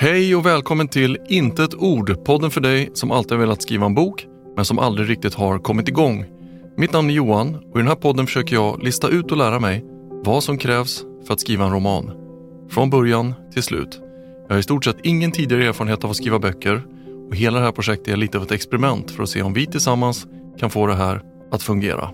Hej och välkommen till Inte ett ord, podden för dig som alltid har velat skriva en bok men som aldrig riktigt har kommit igång. Mitt namn är Johan och i den här podden försöker jag lista ut och lära mig vad som krävs för att skriva en roman. Från början till slut. Jag har i stort sett ingen tidigare erfarenhet av att skriva böcker och hela det här projektet är lite av ett experiment för att se om vi tillsammans kan få det här att fungera.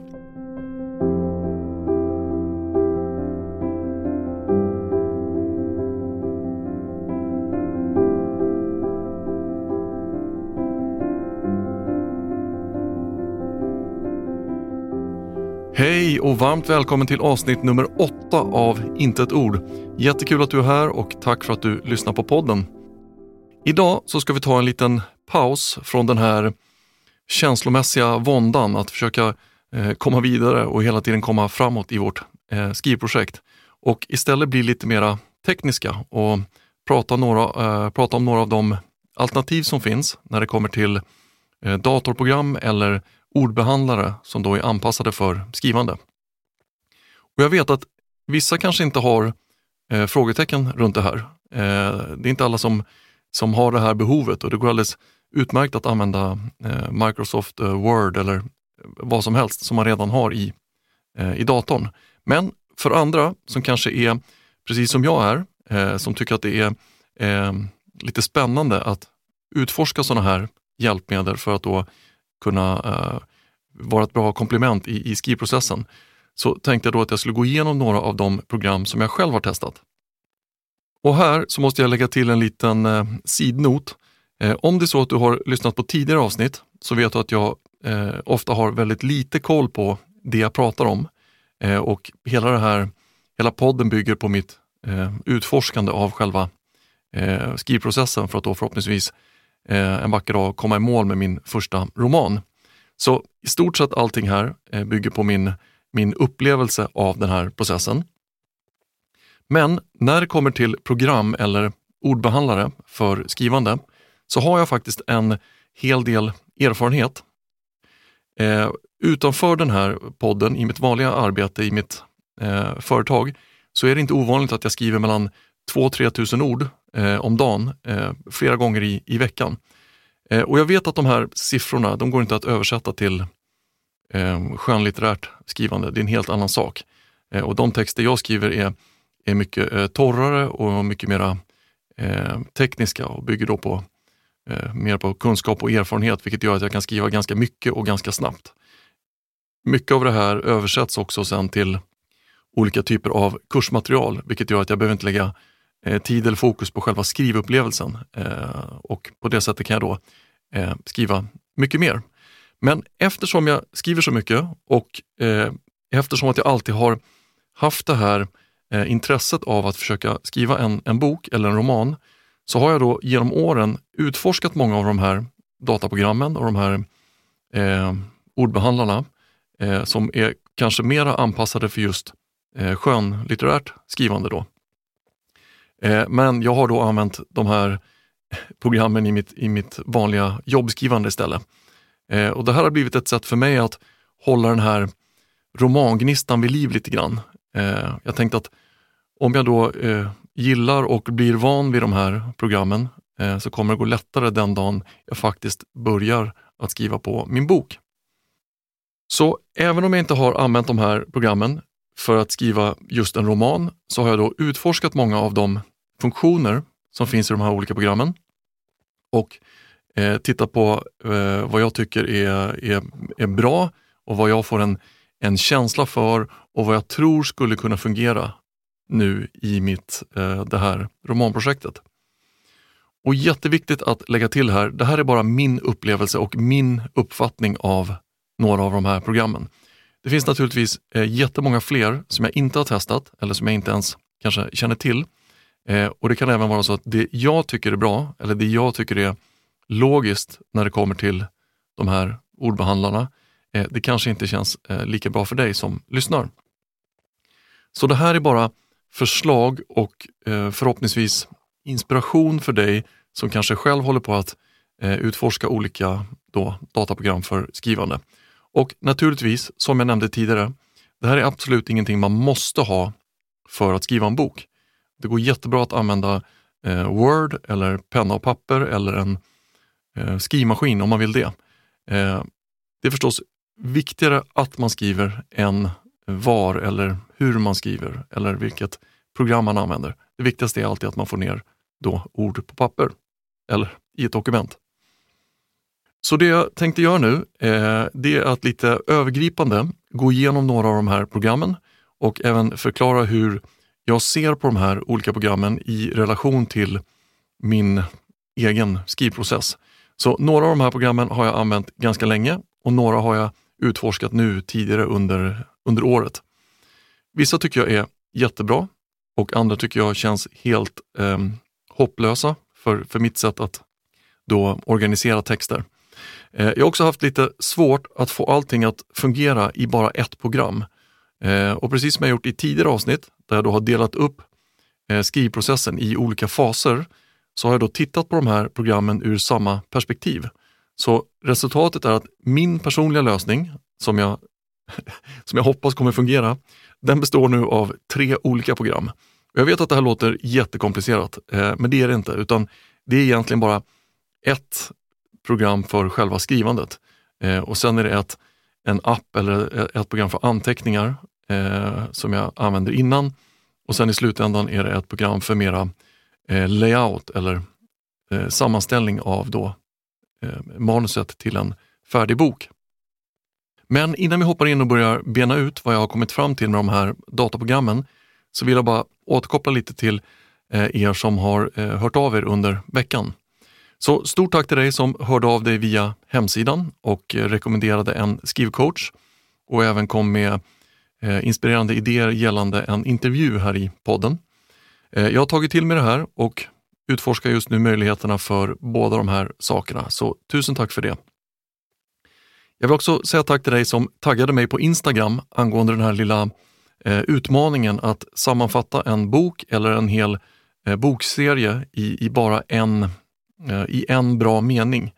Och varmt välkommen till avsnitt nummer åtta av Inte ett ord. Jättekul att du är här och tack för att du lyssnar på podden. Idag så ska vi ta en liten paus från den här känslomässiga våndan att försöka eh, komma vidare och hela tiden komma framåt i vårt eh, skrivprojekt och istället bli lite mera tekniska och prata, några, eh, prata om några av de alternativ som finns när det kommer till datorprogram eller ordbehandlare som då är anpassade för skrivande. Och Jag vet att vissa kanske inte har eh, frågetecken runt det här. Eh, det är inte alla som, som har det här behovet och det går alldeles utmärkt att använda eh, Microsoft eh, Word eller eh, vad som helst som man redan har i, eh, i datorn. Men för andra som kanske är precis som jag är, eh, som tycker att det är eh, lite spännande att utforska sådana här hjälpmedel för att då kunna eh, vara ett bra komplement i, i skrivprocessen, så tänkte jag då att jag skulle gå igenom några av de program som jag själv har testat. Och här så måste jag lägga till en liten eh, sidnot. Eh, om det är så att du har lyssnat på tidigare avsnitt så vet du att jag eh, ofta har väldigt lite koll på det jag pratar om. Eh, och hela, det här, hela podden bygger på mitt eh, utforskande av själva eh, skrivprocessen för att då förhoppningsvis eh, en vacker dag komma i mål med min första roman. Så i stort sett allting här eh, bygger på min, min upplevelse av den här processen. Men när det kommer till program eller ordbehandlare för skrivande så har jag faktiskt en hel del erfarenhet. Eh, utanför den här podden, i mitt vanliga arbete i mitt eh, företag, så är det inte ovanligt att jag skriver mellan 2-3 tusen ord eh, om dagen, eh, flera gånger i, i veckan. Eh, och jag vet att de här siffrorna, de går inte att översätta till eh, skönlitterärt skrivande. Det är en helt annan sak. Eh, och de texter jag skriver är, är mycket eh, torrare och mycket mera eh, tekniska och bygger då på eh, mer på kunskap och erfarenhet, vilket gör att jag kan skriva ganska mycket och ganska snabbt. Mycket av det här översätts också sen till olika typer av kursmaterial, vilket gör att jag behöver inte lägga eh, tid eller fokus på själva skrivupplevelsen. Eh, och på det sättet kan jag då skriva mycket mer. Men eftersom jag skriver så mycket och eh, eftersom att jag alltid har haft det här eh, intresset av att försöka skriva en, en bok eller en roman, så har jag då genom åren utforskat många av de här dataprogrammen och de här eh, ordbehandlarna eh, som är kanske mera anpassade för just eh, skönlitterärt skrivande. Då. Eh, men jag har då använt de här programmen i mitt, i mitt vanliga jobbskrivande istället. Eh, och Det här har blivit ett sätt för mig att hålla den här romangnistan vid liv lite grann. Eh, jag tänkte att om jag då eh, gillar och blir van vid de här programmen eh, så kommer det gå lättare den dagen jag faktiskt börjar att skriva på min bok. Så även om jag inte har använt de här programmen för att skriva just en roman så har jag då utforskat många av de funktioner som finns i de här olika programmen och eh, titta på eh, vad jag tycker är, är, är bra och vad jag får en, en känsla för och vad jag tror skulle kunna fungera nu i mitt, eh, det här romanprojektet. Och jätteviktigt att lägga till här, det här är bara min upplevelse och min uppfattning av några av de här programmen. Det finns naturligtvis eh, jättemånga fler som jag inte har testat eller som jag inte ens kanske känner till. Eh, och Det kan även vara så att det jag tycker är bra eller det jag tycker är logiskt när det kommer till de här ordbehandlarna, eh, det kanske inte känns eh, lika bra för dig som lyssnar. Så det här är bara förslag och eh, förhoppningsvis inspiration för dig som kanske själv håller på att utforska olika då, dataprogram för skrivande. Och naturligtvis, som jag nämnde tidigare, det här är absolut ingenting man måste ha för att skriva en bok. Det går jättebra att använda Word eller penna och papper eller en Eh, skrivmaskin om man vill det. Eh, det är förstås viktigare att man skriver än var eller hur man skriver eller vilket program man använder. Det viktigaste är alltid att man får ner då ord på papper eller i ett dokument. Så det jag tänkte göra nu, eh, det är att lite övergripande gå igenom några av de här programmen och även förklara hur jag ser på de här olika programmen i relation till min egen skrivprocess. Så några av de här programmen har jag använt ganska länge och några har jag utforskat nu tidigare under, under året. Vissa tycker jag är jättebra och andra tycker jag känns helt eh, hopplösa för, för mitt sätt att då organisera texter. Eh, jag har också haft lite svårt att få allting att fungera i bara ett program. Eh, och precis som jag gjort i tidigare avsnitt, där jag då har delat upp eh, skrivprocessen i olika faser, så har jag då tittat på de här programmen ur samma perspektiv. Så resultatet är att min personliga lösning, som jag, som jag hoppas kommer fungera, den består nu av tre olika program. Jag vet att det här låter jättekomplicerat, eh, men det är det inte, utan det är egentligen bara ett program för själva skrivandet. Eh, och sen är det ett, en app eller ett program för anteckningar eh, som jag använder innan. Och sen i slutändan är det ett program för mera Eh, layout eller eh, sammanställning av då, eh, manuset till en färdig bok. Men innan vi hoppar in och börjar bena ut vad jag har kommit fram till med de här dataprogrammen så vill jag bara återkoppla lite till eh, er som har eh, hört av er under veckan. Så stort tack till dig som hörde av dig via hemsidan och eh, rekommenderade en skrivcoach och även kom med eh, inspirerande idéer gällande en intervju här i podden. Eh, jag har tagit till mig det här och utforskar just nu möjligheterna för båda de här sakerna, så tusen tack för det. Jag vill också säga tack till dig som taggade mig på Instagram angående den här lilla eh, utmaningen att sammanfatta en bok eller en hel eh, bokserie i, i bara en i en bra mening.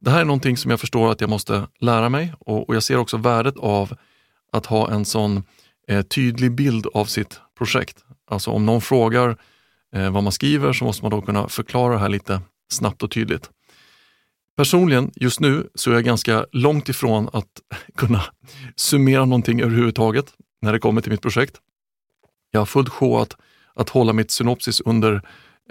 Det här är någonting som jag förstår att jag måste lära mig och, och jag ser också värdet av att ha en sån eh, tydlig bild av sitt projekt. Alltså om någon frågar eh, vad man skriver så måste man då kunna förklara det här lite snabbt och tydligt. Personligen, just nu, så är jag ganska långt ifrån att kunna summera någonting överhuvudtaget när det kommer till mitt projekt. Jag har fullt sjå att, att hålla mitt synopsis under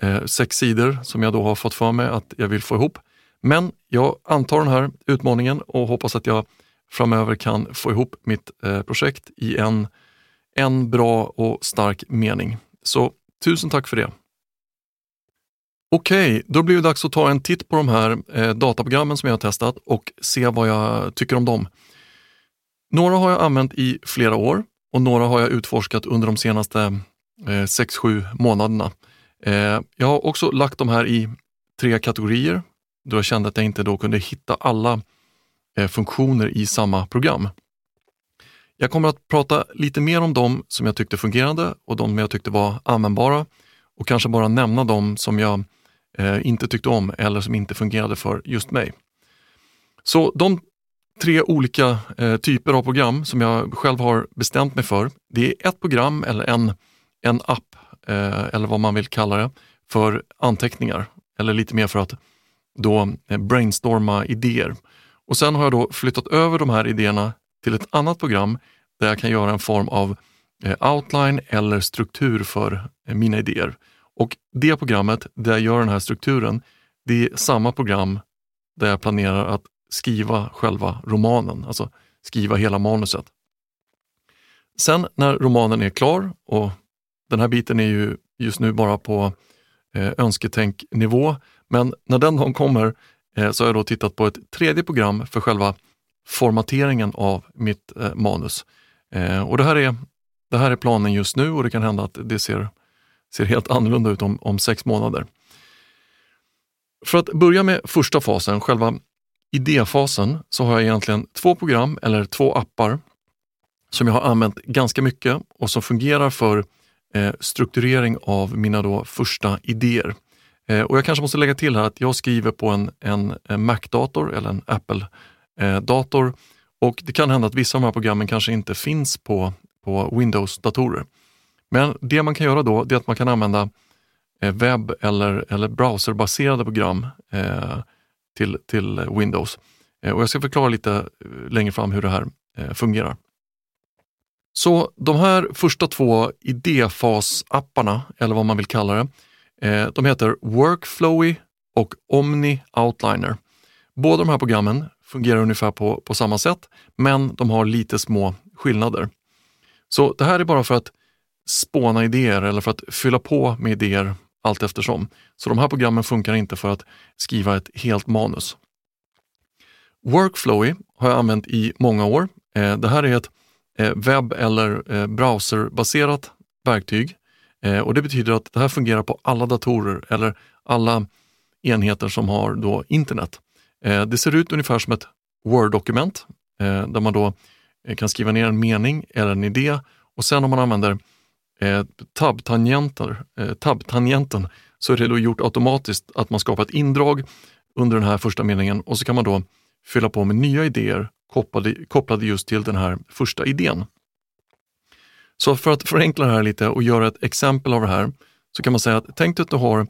eh, sex sidor som jag då har fått för mig att jag vill få ihop. Men jag antar den här utmaningen och hoppas att jag framöver kan få ihop mitt eh, projekt i en, en bra och stark mening. Så tusen tack för det. Okej, då blir det dags att ta en titt på de här eh, dataprogrammen som jag har testat och se vad jag tycker om dem. Några har jag använt i flera år och några har jag utforskat under de senaste eh, 6-7 månaderna. Eh, jag har också lagt de här i tre kategorier då jag kände att jag inte då kunde hitta alla eh, funktioner i samma program. Jag kommer att prata lite mer om dem som jag tyckte fungerade och de jag tyckte var användbara och kanske bara nämna dem som jag eh, inte tyckte om eller som inte fungerade för just mig. Så de tre olika eh, typer av program som jag själv har bestämt mig för, det är ett program eller en, en app Eh, eller vad man vill kalla det, för anteckningar. Eller lite mer för att då eh, brainstorma idéer. Och sen har jag då flyttat över de här idéerna till ett annat program där jag kan göra en form av eh, outline eller struktur för eh, mina idéer. Och det programmet där jag gör den här strukturen, det är samma program där jag planerar att skriva själva romanen, alltså skriva hela manuset. Sen när romanen är klar och den här biten är ju just nu bara på eh, önsketänknivå, men när den dagen kommer eh, så har jag då tittat på ett tredje program för själva formateringen av mitt eh, manus. Eh, och det här, är, det här är planen just nu och det kan hända att det ser, ser helt annorlunda ut om, om sex månader. För att börja med första fasen, själva idéfasen, så har jag egentligen två program eller två appar som jag har använt ganska mycket och som fungerar för eh, strukturering av mina då första idéer. Eh, och Jag kanske måste lägga till här att jag skriver på en, en, Mac-dator eller en Apple-dator eh, och det kan hända att vissa av de här programmen kanske inte finns på, på Windows-datorer. Men det man kan göra då är att man kan använda eh, webb eller, eller browserbaserade program eh, till, till Windows. Eh, och jag ska förklara lite eh, längre fram hur det här eh, fungerar. Så de här första två idéfas-apparna, eller vad man vill kalla det, eh, de heter Workflowy och Omni Outliner. Båda de här programmen fungerar ungefär på, på samma sätt, men de har lite små skillnader. Så det här är bara för att spåna idéer eller för att fylla på med idéer allt eftersom. Så de här programmen funkar inte för att skriva ett helt manus. Workflowy har jag använt i många år. Eh, det här är ett eh, webb eller eh, browserbaserat verktyg och det betyder att det här fungerar på alla datorer eller alla enheter som har då internet. Eh, det ser ut ungefär som ett Word-dokument eh, där man då eh, kan skriva ner en mening eller en idé och sen om man använder tab-tangenten tab så är det då gjort automatiskt att man skapar ett indrag under den här första meningen och så kan man då fylla på med nya idéer kopplade, kopplade just till den här första idén. Så för att förenkla det här lite och göra ett exempel av det här så kan man säga att tänk dig att du har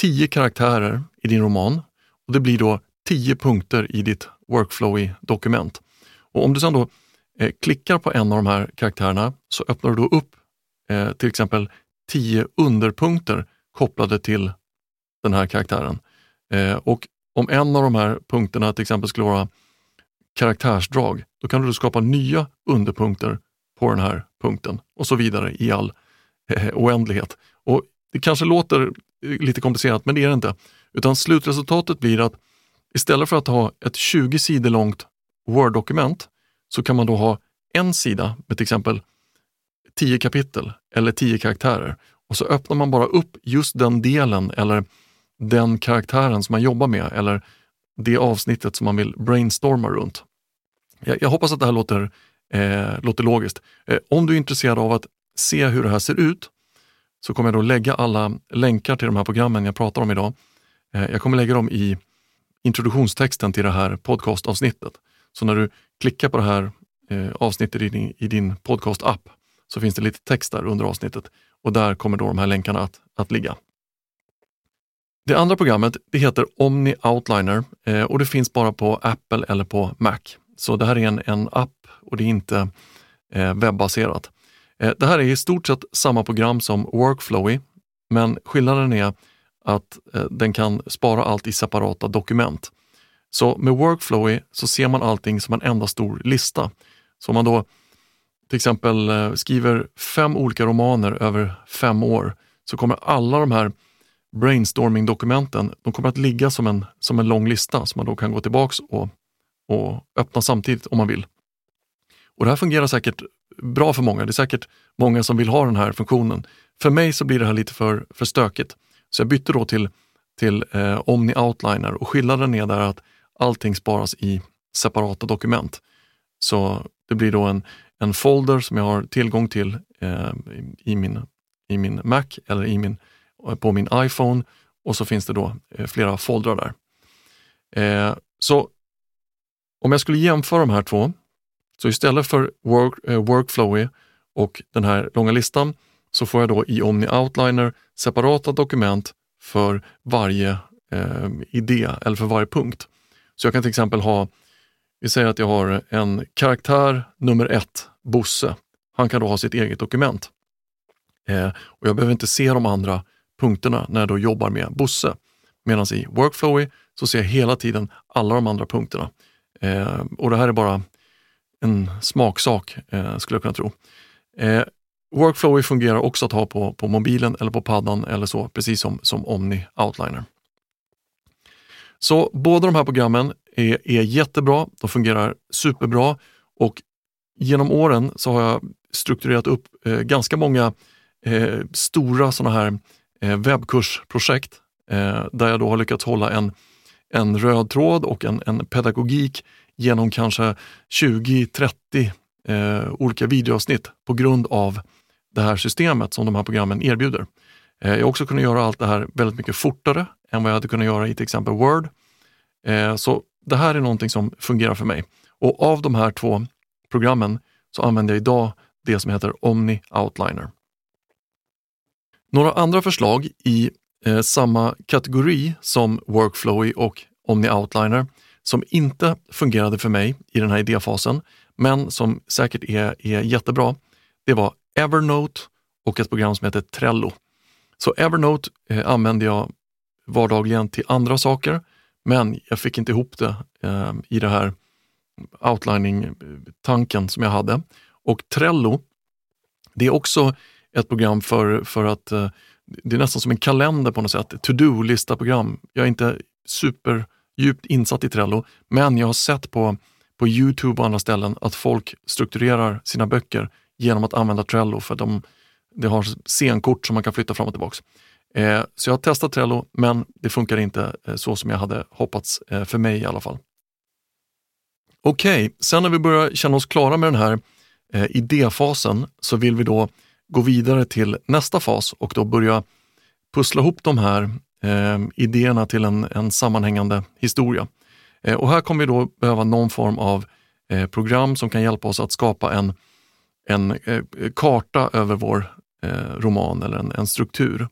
tio karaktärer i din roman och det blir då tio punkter i ditt workflowy-dokument. Och om du sedan då eh, klickar på en av de här karaktärerna så öppnar du då upp eh, till exempel tio underpunkter kopplade till den här karaktären. Eh, och om en av de här punkterna till exempel skulle vara karaktärsdrag, då kan du skapa nya underpunkter på den här punkten och så vidare i all eh, oändlighet. Och Det kanske låter eh, lite komplicerat, men det är det inte. Utan slutresultatet blir att istället för att ha ett 20 sidor långt Word-dokument så kan man då ha en sida med till exempel 10 kapitel eller 10 karaktärer och så öppnar man bara upp just den delen eller den karaktären som man jobbar med eller det avsnittet som man vill brainstorma runt. Jag, jag hoppas att det här låter, eh, låter logiskt. Eh, om du är intresserad av att se hur det här ser ut så kommer jag då lägga alla länkar till de här programmen jag pratar om idag. Eh, jag kommer lägga dem i introduktionstexten till det här podcastavsnittet. Så när du klickar på det här eh, avsnittet i din, i din podcast-app så finns det lite text där under avsnittet och där kommer då de här länkarna att, att ligga. Det andra programmet det heter Omni Outliner eh, och det finns bara på Apple eller på Mac. Så det här är en, en app och det är inte eh, webbaserat. Eh, det här är i stort sett samma program som Workflowy, men skillnaden är att eh, den kan spara allt i separata dokument. Så med Workflowy så ser man allting som en enda stor lista. Så om man då till exempel eh, skriver fem olika romaner över fem år så kommer alla de här brainstorming-dokumenten, de kommer att ligga som en, som en lång lista som man då kan gå tillbaks och, och öppna samtidigt om man vill. Och Det här fungerar säkert bra för många. Det är säkert många som vill ha den här funktionen. För mig så blir det här lite för, för stökigt. Så jag bytte då till, till eh, Omni Outliner och skillnaden är där att allting sparas i separata dokument. Så det blir då en, en folder som jag har tillgång till eh, i, min, i min Mac eller i min på min iPhone och så finns det då eh, flera foldrar där. Eh, så om jag skulle jämföra de här två, så istället för work, eh, Workflowy och den här långa listan så får jag då i Omni Outliner separata dokument för varje eh, idé eller för varje punkt. Så jag kan till exempel ha, vi säger att jag har en karaktär nummer ett, Bosse. Han kan då ha sitt eget dokument. Eh, och Jag behöver inte se de andra punkterna när jag då jobbar med Bosse. Medan i Workflowy så ser jag hela tiden alla de andra punkterna. Eh, och det här är bara en smaksak eh, skulle jag kunna tro. Eh, Workflowy fungerar också att ha på, på mobilen eller på paddan eller så, precis som, som Omni Outliner. Så båda de här programmen är, är jättebra, de fungerar superbra och genom åren så har jag strukturerat upp eh, ganska många eh, stora sådana här eh, webbkursprojekt eh, där jag då har lyckats hålla en, en röd tråd och en, en pedagogik genom kanske 20-30 eh, olika videoavsnitt på grund av det här systemet som de här programmen erbjuder. Eh, jag har också kunnat göra allt det här väldigt mycket fortare än vad jag hade kunnat göra i till exempel Word. Eh, så det här är någonting som fungerar för mig. Och av de här två programmen så använder jag idag det som heter Omni Outliner. Några andra förslag i eh, samma kategori som Workflowy och Omni Outliner som inte fungerade för mig i den här idéfasen, men som säkert är, är jättebra. Det var Evernote och ett program som heter Trello. Så Evernote eh, använde jag vardagligen till andra saker, men jag fick inte ihop det eh, i det här outlining-tanken som jag hade. Och Trello, det är också ett program för, för att eh, det är nästan som en kalender på något sätt, to-do-lista-program. Jag är inte superdjupt insatt i Trello, men jag har sett på, på Youtube och andra ställen att folk strukturerar sina böcker genom att använda Trello för de, det har scenkort som man kan flytta fram och tillbaka. Eh, så jag har testat Trello, men det funkar inte eh, så som jag hade hoppats, eh, för mig i alla fall. Okej, okay, sen när vi börjar känna oss klara med den här eh, idéfasen så vill vi då gå vidare till nästa fas och då börja pussla ihop de här eh, idéerna till en, en sammanhängande historia. Eh, och här kommer vi då behöva någon form av program som kan hjälpa oss att skapa en, en eh, karta över vår eh, roman eller en, en struktur.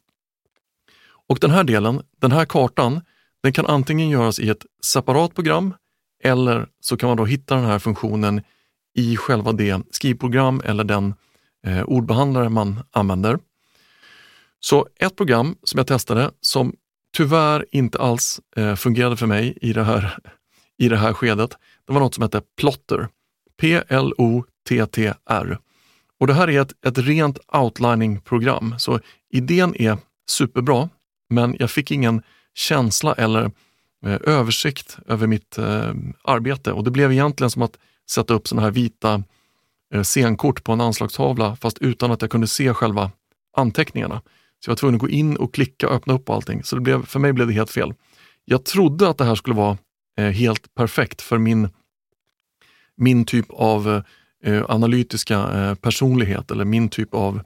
Och den här delen, den här kartan, den kan antingen göras i ett separat program eller så kan man då hitta den här funktionen i själva det skrivprogram eller den eh, ordbehandlare man använder. Så ett program som jag testade som tyvärr inte alls eh, fungerade för mig i det, här, i det här skedet, det var något som hette Plotter. PLOTTR. Och det här är ett, ett rent outlining-program, så idén är superbra, men jag fick ingen känsla eller eh, översikt över mitt eh, arbete och det blev egentligen som att sätta upp sådana här vita eh, scenkort på en anslagstavla fast utan att jag kunde se själva anteckningarna. Så jag var tvungen att gå in och klicka och öppna upp allting. Så det blev, för mig blev det helt fel. Jag trodde att det här skulle vara eh, helt perfekt för min, min typ av eh, analytiska eh, personlighet eller min typ av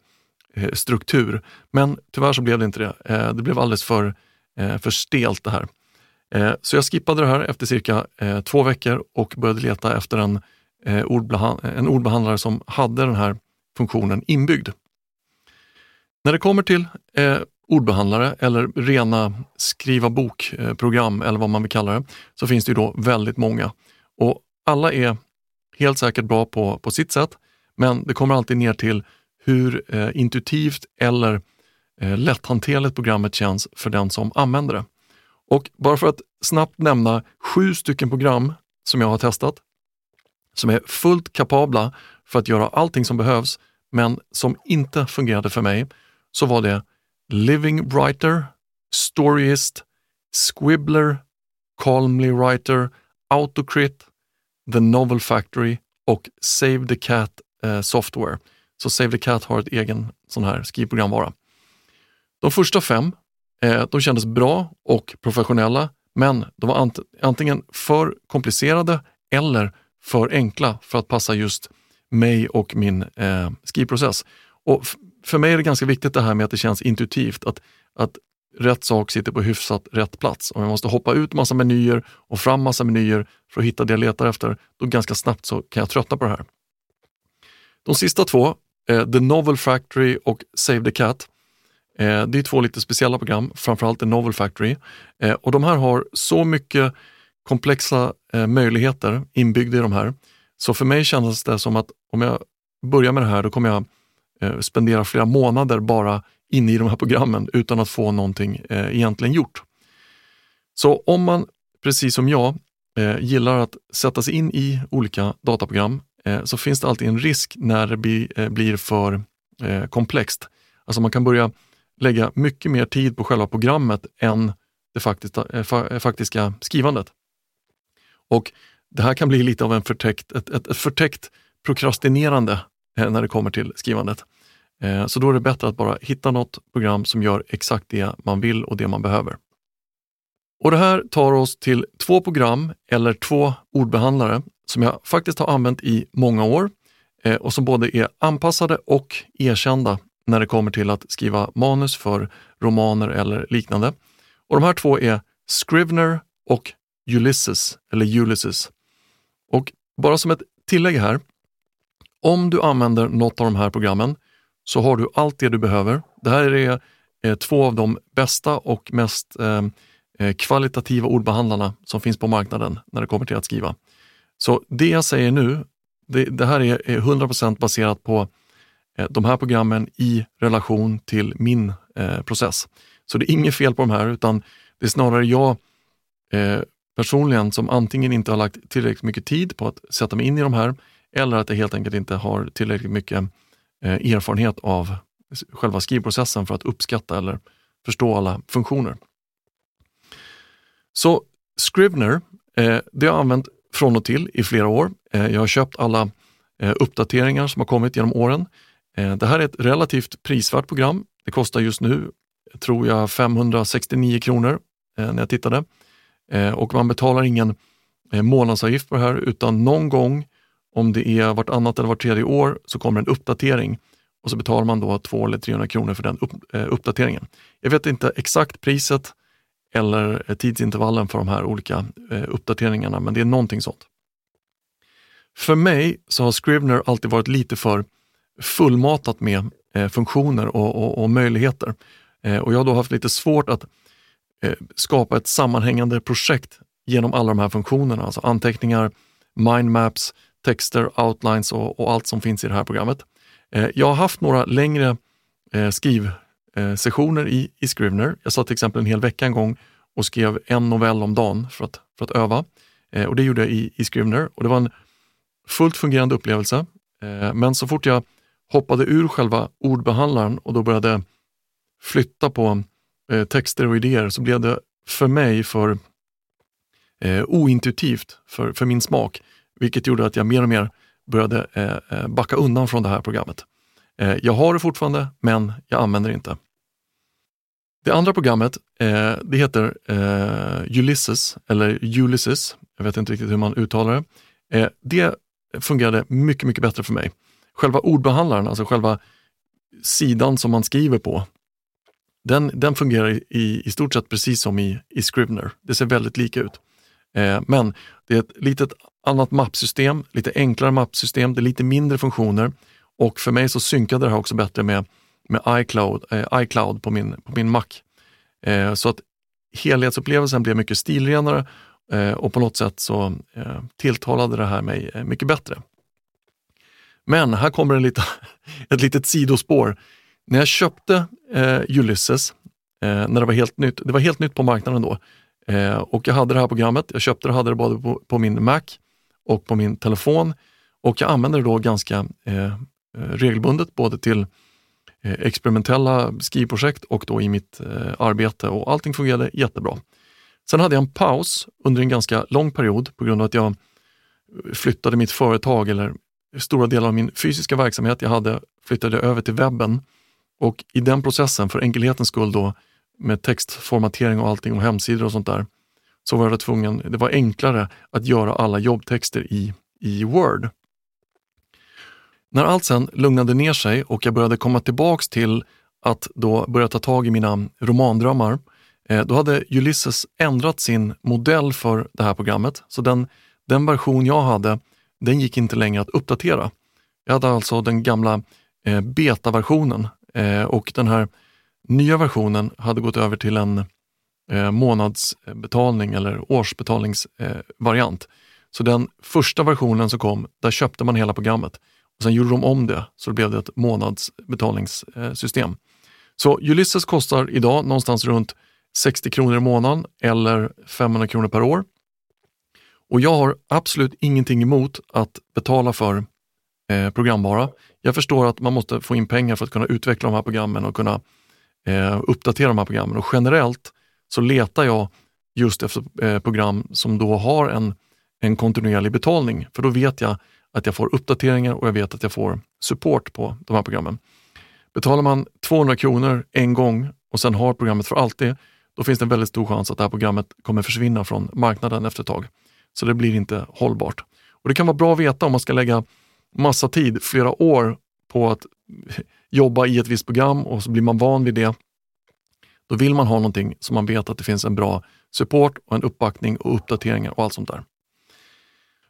eh, struktur. Men tyvärr så blev det inte det. Eh, det blev alldeles för, eh, för stelt det här. Eh, så jag skippade det här efter cirka eh, två veckor och började leta efter en eh, en ordbehandlare som hade den här funktionen inbyggd. När det kommer till eh, ordbehandlare eller rena skriva bokprogram eh, eller vad man vill kalla det, så finns det ju då väldigt många. Och alla är helt säkert bra på, på sitt sätt, men det kommer alltid ner till hur eh, intuitivt eller eh, lätthanterligt programmet känns för den som använder det. Och bara för att snabbt nämna sju stycken program som jag har testat som är fullt kapabla för att göra allting som behövs, men som inte fungerade för mig, så var det Living Writer, Storyist, Squibbler, Calmly Writer, Autocrit, The Novel Factory och Save the Cat eh, Software. Så Save the Cat har ett egen sån här skrivprogramvara. De första fem, eh, de kändes bra och professionella, men de var ant antingen för komplicerade eller för enkla för att passa just mig och min eh, skrivprocess. Och för mig är det ganska viktigt det här med att det känns intuitivt, att, att rätt sak sitter på hyfsat rätt plats. Om jag måste hoppa ut massa menyer och fram massa menyer för att hitta det jag letar efter, då ganska snabbt så kan jag tröttna på det här. De sista två, eh, The Novel Factory och Save the Cat, eh, det är två lite speciella program, framförallt The Novel Factory. Eh, och de här har så mycket komplexa eh, möjligheter inbyggda i de här. Så för mig kändes det som att om jag börjar med det här, då kommer jag eh, spendera flera månader bara inne i de här programmen utan att få någonting eh, egentligen gjort. Så om man, precis som jag, eh, gillar att sätta sig in i olika dataprogram eh, så finns det alltid en risk när det blir, eh, blir för eh, komplext. Alltså man kan börja lägga mycket mer tid på själva programmet än det faktiska, eh, eh, faktiska skrivandet. Och det här kan bli lite av en förtäckt, ett, ett, ett förtäckt prokrastinerande eh, när det kommer till skrivandet. Eh, så då är det bättre att bara hitta något program som gör exakt det man vill och det man behöver. Och Det här tar oss till två program eller två ordbehandlare som jag faktiskt har använt i många år eh, och som både är anpassade och erkända när det kommer till att skriva manus för romaner eller liknande. Och De här två är Scrivener och Ulysses eller Ulysses. Och bara som ett tillägg här, om du använder något av de här programmen så har du allt det du behöver. Det här är eh, två av de bästa och mest eh, eh, kvalitativa ordbehandlarna som finns på marknaden när det kommer till att skriva. Så det jag säger nu, det, det här är 100% baserat på eh, de här programmen i relation till min eh, process. Så det är inget fel på de här utan det är snarare jag eh, personligen som antingen inte har lagt tillräckligt mycket tid på att sätta mig in i de här eller att jag helt enkelt inte har tillräckligt mycket Eh, erfarenhet av själva skrivprocessen för att uppskatta eller förstå alla funktioner. Så Scrivener, eh, det har jag använt från och till i flera år. Eh, jag har köpt alla uppdateringar som har kommit genom åren. Det här är ett relativt prisvärt program. Det kostar just nu, tror jag, 569 kronor när jag tittade. Och man betalar ingen månadsavgift på det här utan någon gång om det är vartannat eller vart tredje år så kommer en uppdatering och så betalar man då 200 eller 300 kronor för den upp, eh, uppdateringen. Jag vet inte exakt priset eller eh, tidsintervallen för de här olika eh, uppdateringarna, men det är någonting sånt. För mig så har Scrivener alltid varit lite för fullmatat med eh, funktioner och, och, och möjligheter. Eh, och jag har då haft lite svårt att eh, skapa ett sammanhängande projekt genom alla de här funktionerna, alltså anteckningar, mindmaps, texter, outlines och, och, allt som finns i det här programmet. Eh, jag har haft några längre eh, skrivsessioner eh, i, i Scrivener. Jag satt till exempel en hel vecka en gång och skrev en novell om dagen för att, för att öva. Eh, och Det gjorde jag i, i Scrivener och det var en fullt fungerande upplevelse. Eh, men så fort jag hoppade ur själva ordbehandlaren och då började flytta på eh, texter och idéer så blev det för mig för eh, ointuitivt för, för min smak vilket gjorde att jag mer och mer började eh, eh, backa undan från det här programmet. Eh, jag har det fortfarande, men jag använder det inte. Det andra programmet, eh, det heter eh, Ulysses, eller Ulysses, jag vet inte riktigt hur man uttalar det. Eh, det fungerade mycket, mycket bättre för mig. Själva ordbehandlaren, alltså själva sidan som man skriver på, den, den fungerar i, i stort sett precis som i, i Scribner. Det ser väldigt lika ut. Eh, men det är ett litet annat mappsystem, lite enklare mappsystem, det är lite mindre funktioner och för mig så synkade det här också bättre med, med iCloud, eh, iCloud på min, på min Mac. Eh, så att helhetsupplevelsen blev mycket stilrenare eh, och på något sätt så eh, tilltalade det här mig eh, mycket bättre. Men här kommer en lite, ett litet sidospår. När jag köpte eh, Ulysses, eh, när det var helt nytt, det var helt nytt på marknaden då, Eh, och jag hade det här programmet, jag köpte det och hade det både på, på, min Mac och på min telefon. Och jag använde det då ganska eh, eh regelbundet både till eh, experimentella skrivprojekt och då i mitt eh, arbete. Och allting fungerade jättebra. Sen hade jag en paus under en ganska lång period på grund av att jag eh, flyttade mitt företag eller stora delar av min fysiska verksamhet jag hade flyttade över till webben. Och i den processen, för enkelhetens skull, då med textformatering och allting och hemsidor och sånt där, så var jag tvungen, det var enklare att göra alla jobbtexter i, i Word. När allt sen lugnade ner sig och jag började komma tillbaks till att då börja ta tag i mina romandrömmar, eh, då hade Ulysses ändrat sin modell för det här programmet. Så den, den version jag hade, den gick inte längre att uppdatera. Jag hade alltså den gamla eh, betaversionen eh, och den här Nya versionen hade gått över till en eh, månadsbetalning eller årsbetalningsvariant. Eh, så den första versionen som kom, där köpte man hela programmet. Och Sen gjorde de om det, så det blev det ett månadsbetalningssystem. Så Ulysses kostar idag någonstans runt 60 kronor i månaden eller 500 kronor per år. Och jag har absolut ingenting emot att betala för eh, programvara. Jag förstår att man måste få in pengar för att kunna utveckla de här programmen och kunna eh, uppdatera de här programmen och generellt så letar jag just efter eh, program som då har en, en kontinuerlig betalning, för då vet jag att jag får uppdateringar och jag vet att jag får support på de här programmen. Betalar man 200 kronor en gång och sen har programmet för alltid, då finns det en väldigt stor chans att det här programmet kommer försvinna från marknaden efter ett tag. Så det blir inte hållbart. Och Det kan vara bra att veta om man ska lägga massa tid, flera år, på att jobba i ett visst program och så blir man van vid det. Då vill man ha någonting som man vet att det finns en bra support och en uppbackning och uppdateringar och allt sånt där.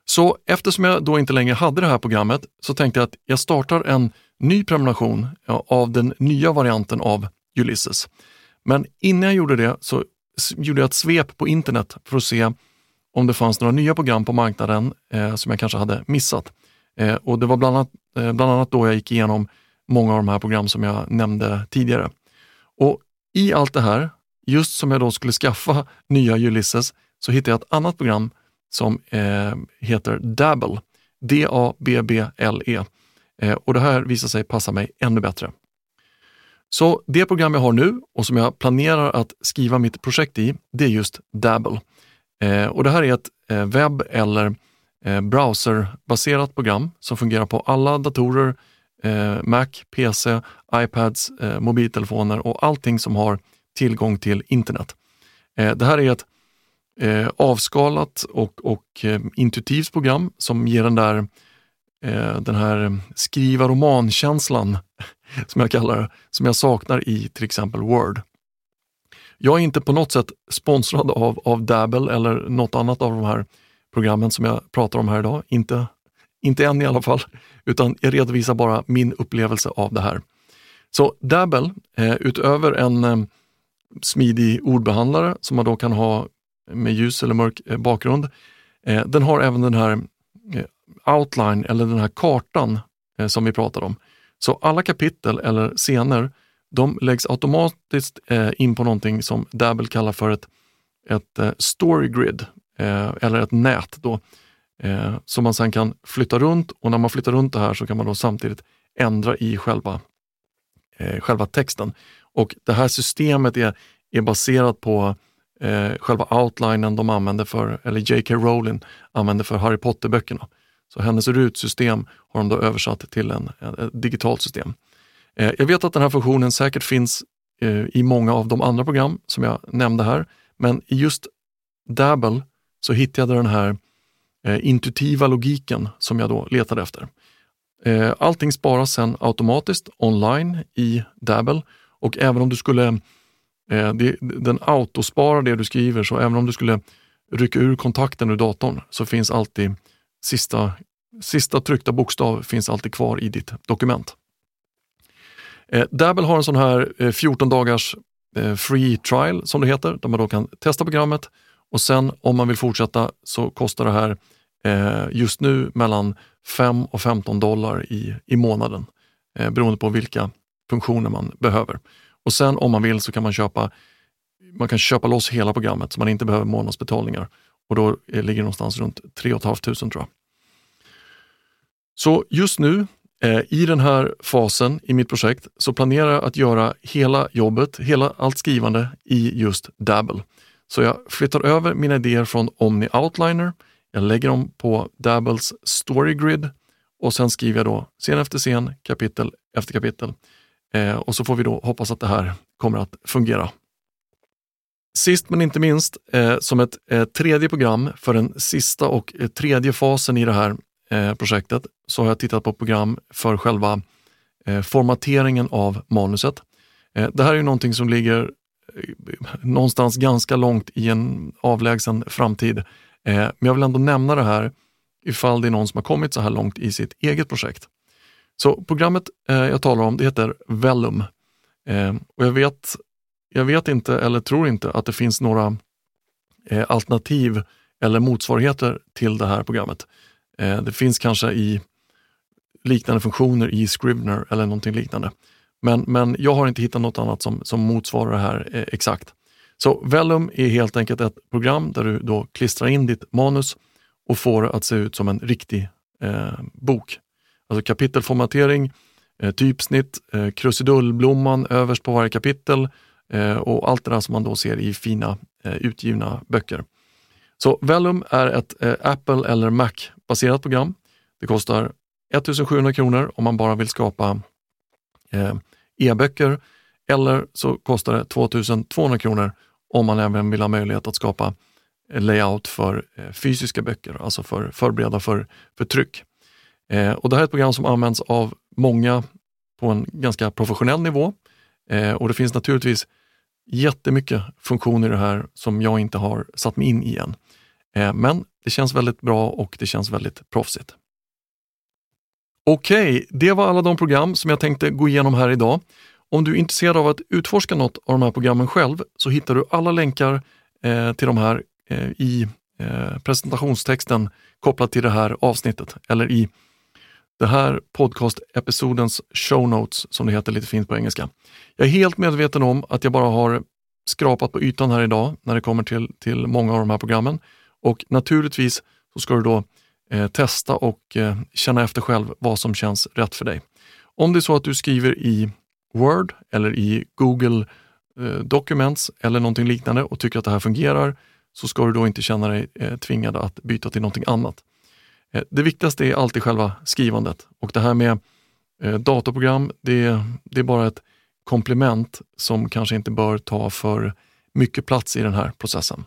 Så eftersom jag då inte längre hade det här programmet så tänkte jag att jag startar en ny prenumeration av den nya varianten av Ulysses. Men innan jag gjorde det så gjorde jag ett svep på internet för att se om det fanns några nya program på marknaden eh, som jag kanske hade missat. Eh, och Det var bland annat, eh, bland annat då jag gick igenom många av de här program som jag nämnde tidigare. Och i allt det här, just som jag då skulle skaffa nya Ulysses, så hittade jag ett annat program som eh, heter Dabble. D-A-B-B-L-E. Eh, och det här visar sig passa mig ännu bättre. Så det program jag har nu och som jag planerar att skriva mitt projekt i, det är just Dabble. Eh, och det här är ett eh, webb eller eh, browserbaserat program som fungerar på alla datorer, eh, Mac, PC, iPads, eh, mobiltelefoner och allting som har tillgång till internet. Eh, det här är ett eh, avskalat och, och eh, intuitivt program som ger den där eh, den här skriva romankänslan som jag kallar det, som jag saknar i till exempel Word. Jag är inte på något sätt sponsrad av, av Dabble eller något annat av de här programmen som jag pratar om här idag. Inte, inte än i alla fall, utan jag redovisar bara min upplevelse av det här. Så Dabble, eh, utöver en eh, smidig ordbehandlare som man då kan ha med ljus eller mörk eh, bakgrund, eh, den har även den här eh, outline eller den här kartan eh, som vi pratade om. Så alla kapitel eller scener, de läggs automatiskt in på någonting som Dabble kallar för ett, ett story grid eller ett nät då, Eh, som man sen kan flytta runt och när man flyttar runt det här så kan man då samtidigt ändra i själva, eh, själva texten. Och det här systemet är, är baserat på eh, själva outlinen de använder för, eller J.K. Rowling använde för Harry Potter-böckerna. Så hennes rutsystem har de då översatt till en, ett digitalt system. Eh, jag vet att den här funktionen säkert finns eh, i många av de andra program som jag nämnde här, men i just Dabble så hittade jag den här eh, Eh, intuitiva logiken som jag då letade efter. Eh, allting sparas sen automatiskt online i Dabble och även om du skulle Eh, det, den autosparar det du skriver, så även om du skulle rycka ur kontakten ur datorn så finns alltid sista, sista tryckta bokstav finns alltid kvar i ditt dokument. Eh, Dabble har en sån här eh, 14 dagars eh, free trial som det heter, där man då kan testa programmet och sen om man vill fortsätta så kostar det här eh, just nu mellan 5 och 15 dollar i, i månaden eh, beroende på vilka funktioner man behöver. Och sen om man vill så kan man köpa man kan köpa loss hela programmet så man inte behöver månadsbetalningar. Och då eh, ligger det någonstans runt 3 500 tror jag. Så just nu eh, i den här fasen i mitt projekt så planerar jag att göra hela jobbet, hela allt skrivande i just Dabble. Så jag flyttar över mina idéer från Omni Outliner, jag lägger dem på Dabbles Story Grid och sen skriver jag då scen efter scen, kapitel efter kapitel. Eh, och så får vi då hoppas att det här kommer att fungera. Sist men inte minst, eh, som ett eh, tredje program för den sista och eh, tredje fasen i det här eh, projektet, så har jag tittat på program för själva eh, formateringen av manuset. Eh, det här är ju någonting som ligger någonstans ganska långt i en avlägsen framtid. Eh, men jag vill ändå nämna det här ifall det är någon som har kommit så här långt i sitt eget projekt. Så programmet eh, jag talar om det heter Vellum. Eh, och jag vet, jag vet inte eller tror inte att det finns några alternativ eller motsvarigheter till det här programmet. Det finns kanske i liknande funktioner i Scrivener eller någonting liknande. Men, men jag har inte hittat något annat som, som motsvarar det här eh, exakt. Så Vellum är helt enkelt ett program där du då klistrar in ditt manus och får det att se ut som en riktig eh, bok. Alltså kapitelformatering, eh, typsnitt, eh, krusidullblomman överst på varje kapitel eh, och allt det där som man då ser i fina eh, utgivna böcker. Så Vellum är ett eh, Apple eller Mac-baserat program. Det kostar 1700 kronor om man bara vill skapa eh, e-böcker eller så kostar det 2200 kronor om man även vill ha möjlighet att skapa layout för eh, fysiska böcker, alltså för förberedda för, för tryck. Eh, och det här är ett program som används av många på en ganska professionell nivå. Eh, och det finns naturligtvis jättemycket funktioner i det här som jag inte har satt mig in i än. Eh, men det känns väldigt bra och det känns väldigt proffsigt. Okej, okay, det var alla de program som jag tänkte gå igenom här idag. Om du är intresserad av att utforska något av de här programmen själv så hittar du alla länkar eh, till de här eh, i eh, presentationstexten kopplat till det här avsnittet eller i det här podcast-episodens show notes som det heter lite fint på engelska. Jag är helt medveten om att jag bara har skrapat på ytan här idag när det kommer till, till många av de här programmen och naturligtvis så ska du då eh, testa och eh, känna efter själv vad som känns rätt för dig. Om det är så att du skriver i Word eller i Google eh, Documents eller någonting liknande och tycker att det här fungerar så ska du då inte känna dig eh, tvingad att byta till någonting annat. Eh, det viktigaste är alltid själva skrivandet och det här med datorprogram, det, det är bara ett komplement som kanske inte bör ta för mycket plats i den här processen.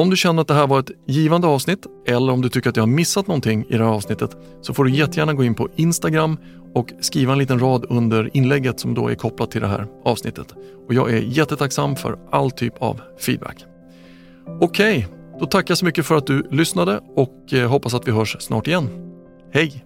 Om du känner att det här var ett givande avsnitt eller om du tycker att jag har missat någonting i det här avsnittet så får du jättegärna gå in på Instagram och skriva en liten rad under inlägget som då är kopplat till det här avsnittet. Och jag är jättetacksam för all typ av feedback. Okej, då tackar jag så mycket för att du lyssnade och eh, hoppas att vi hörs snart igen. Hej!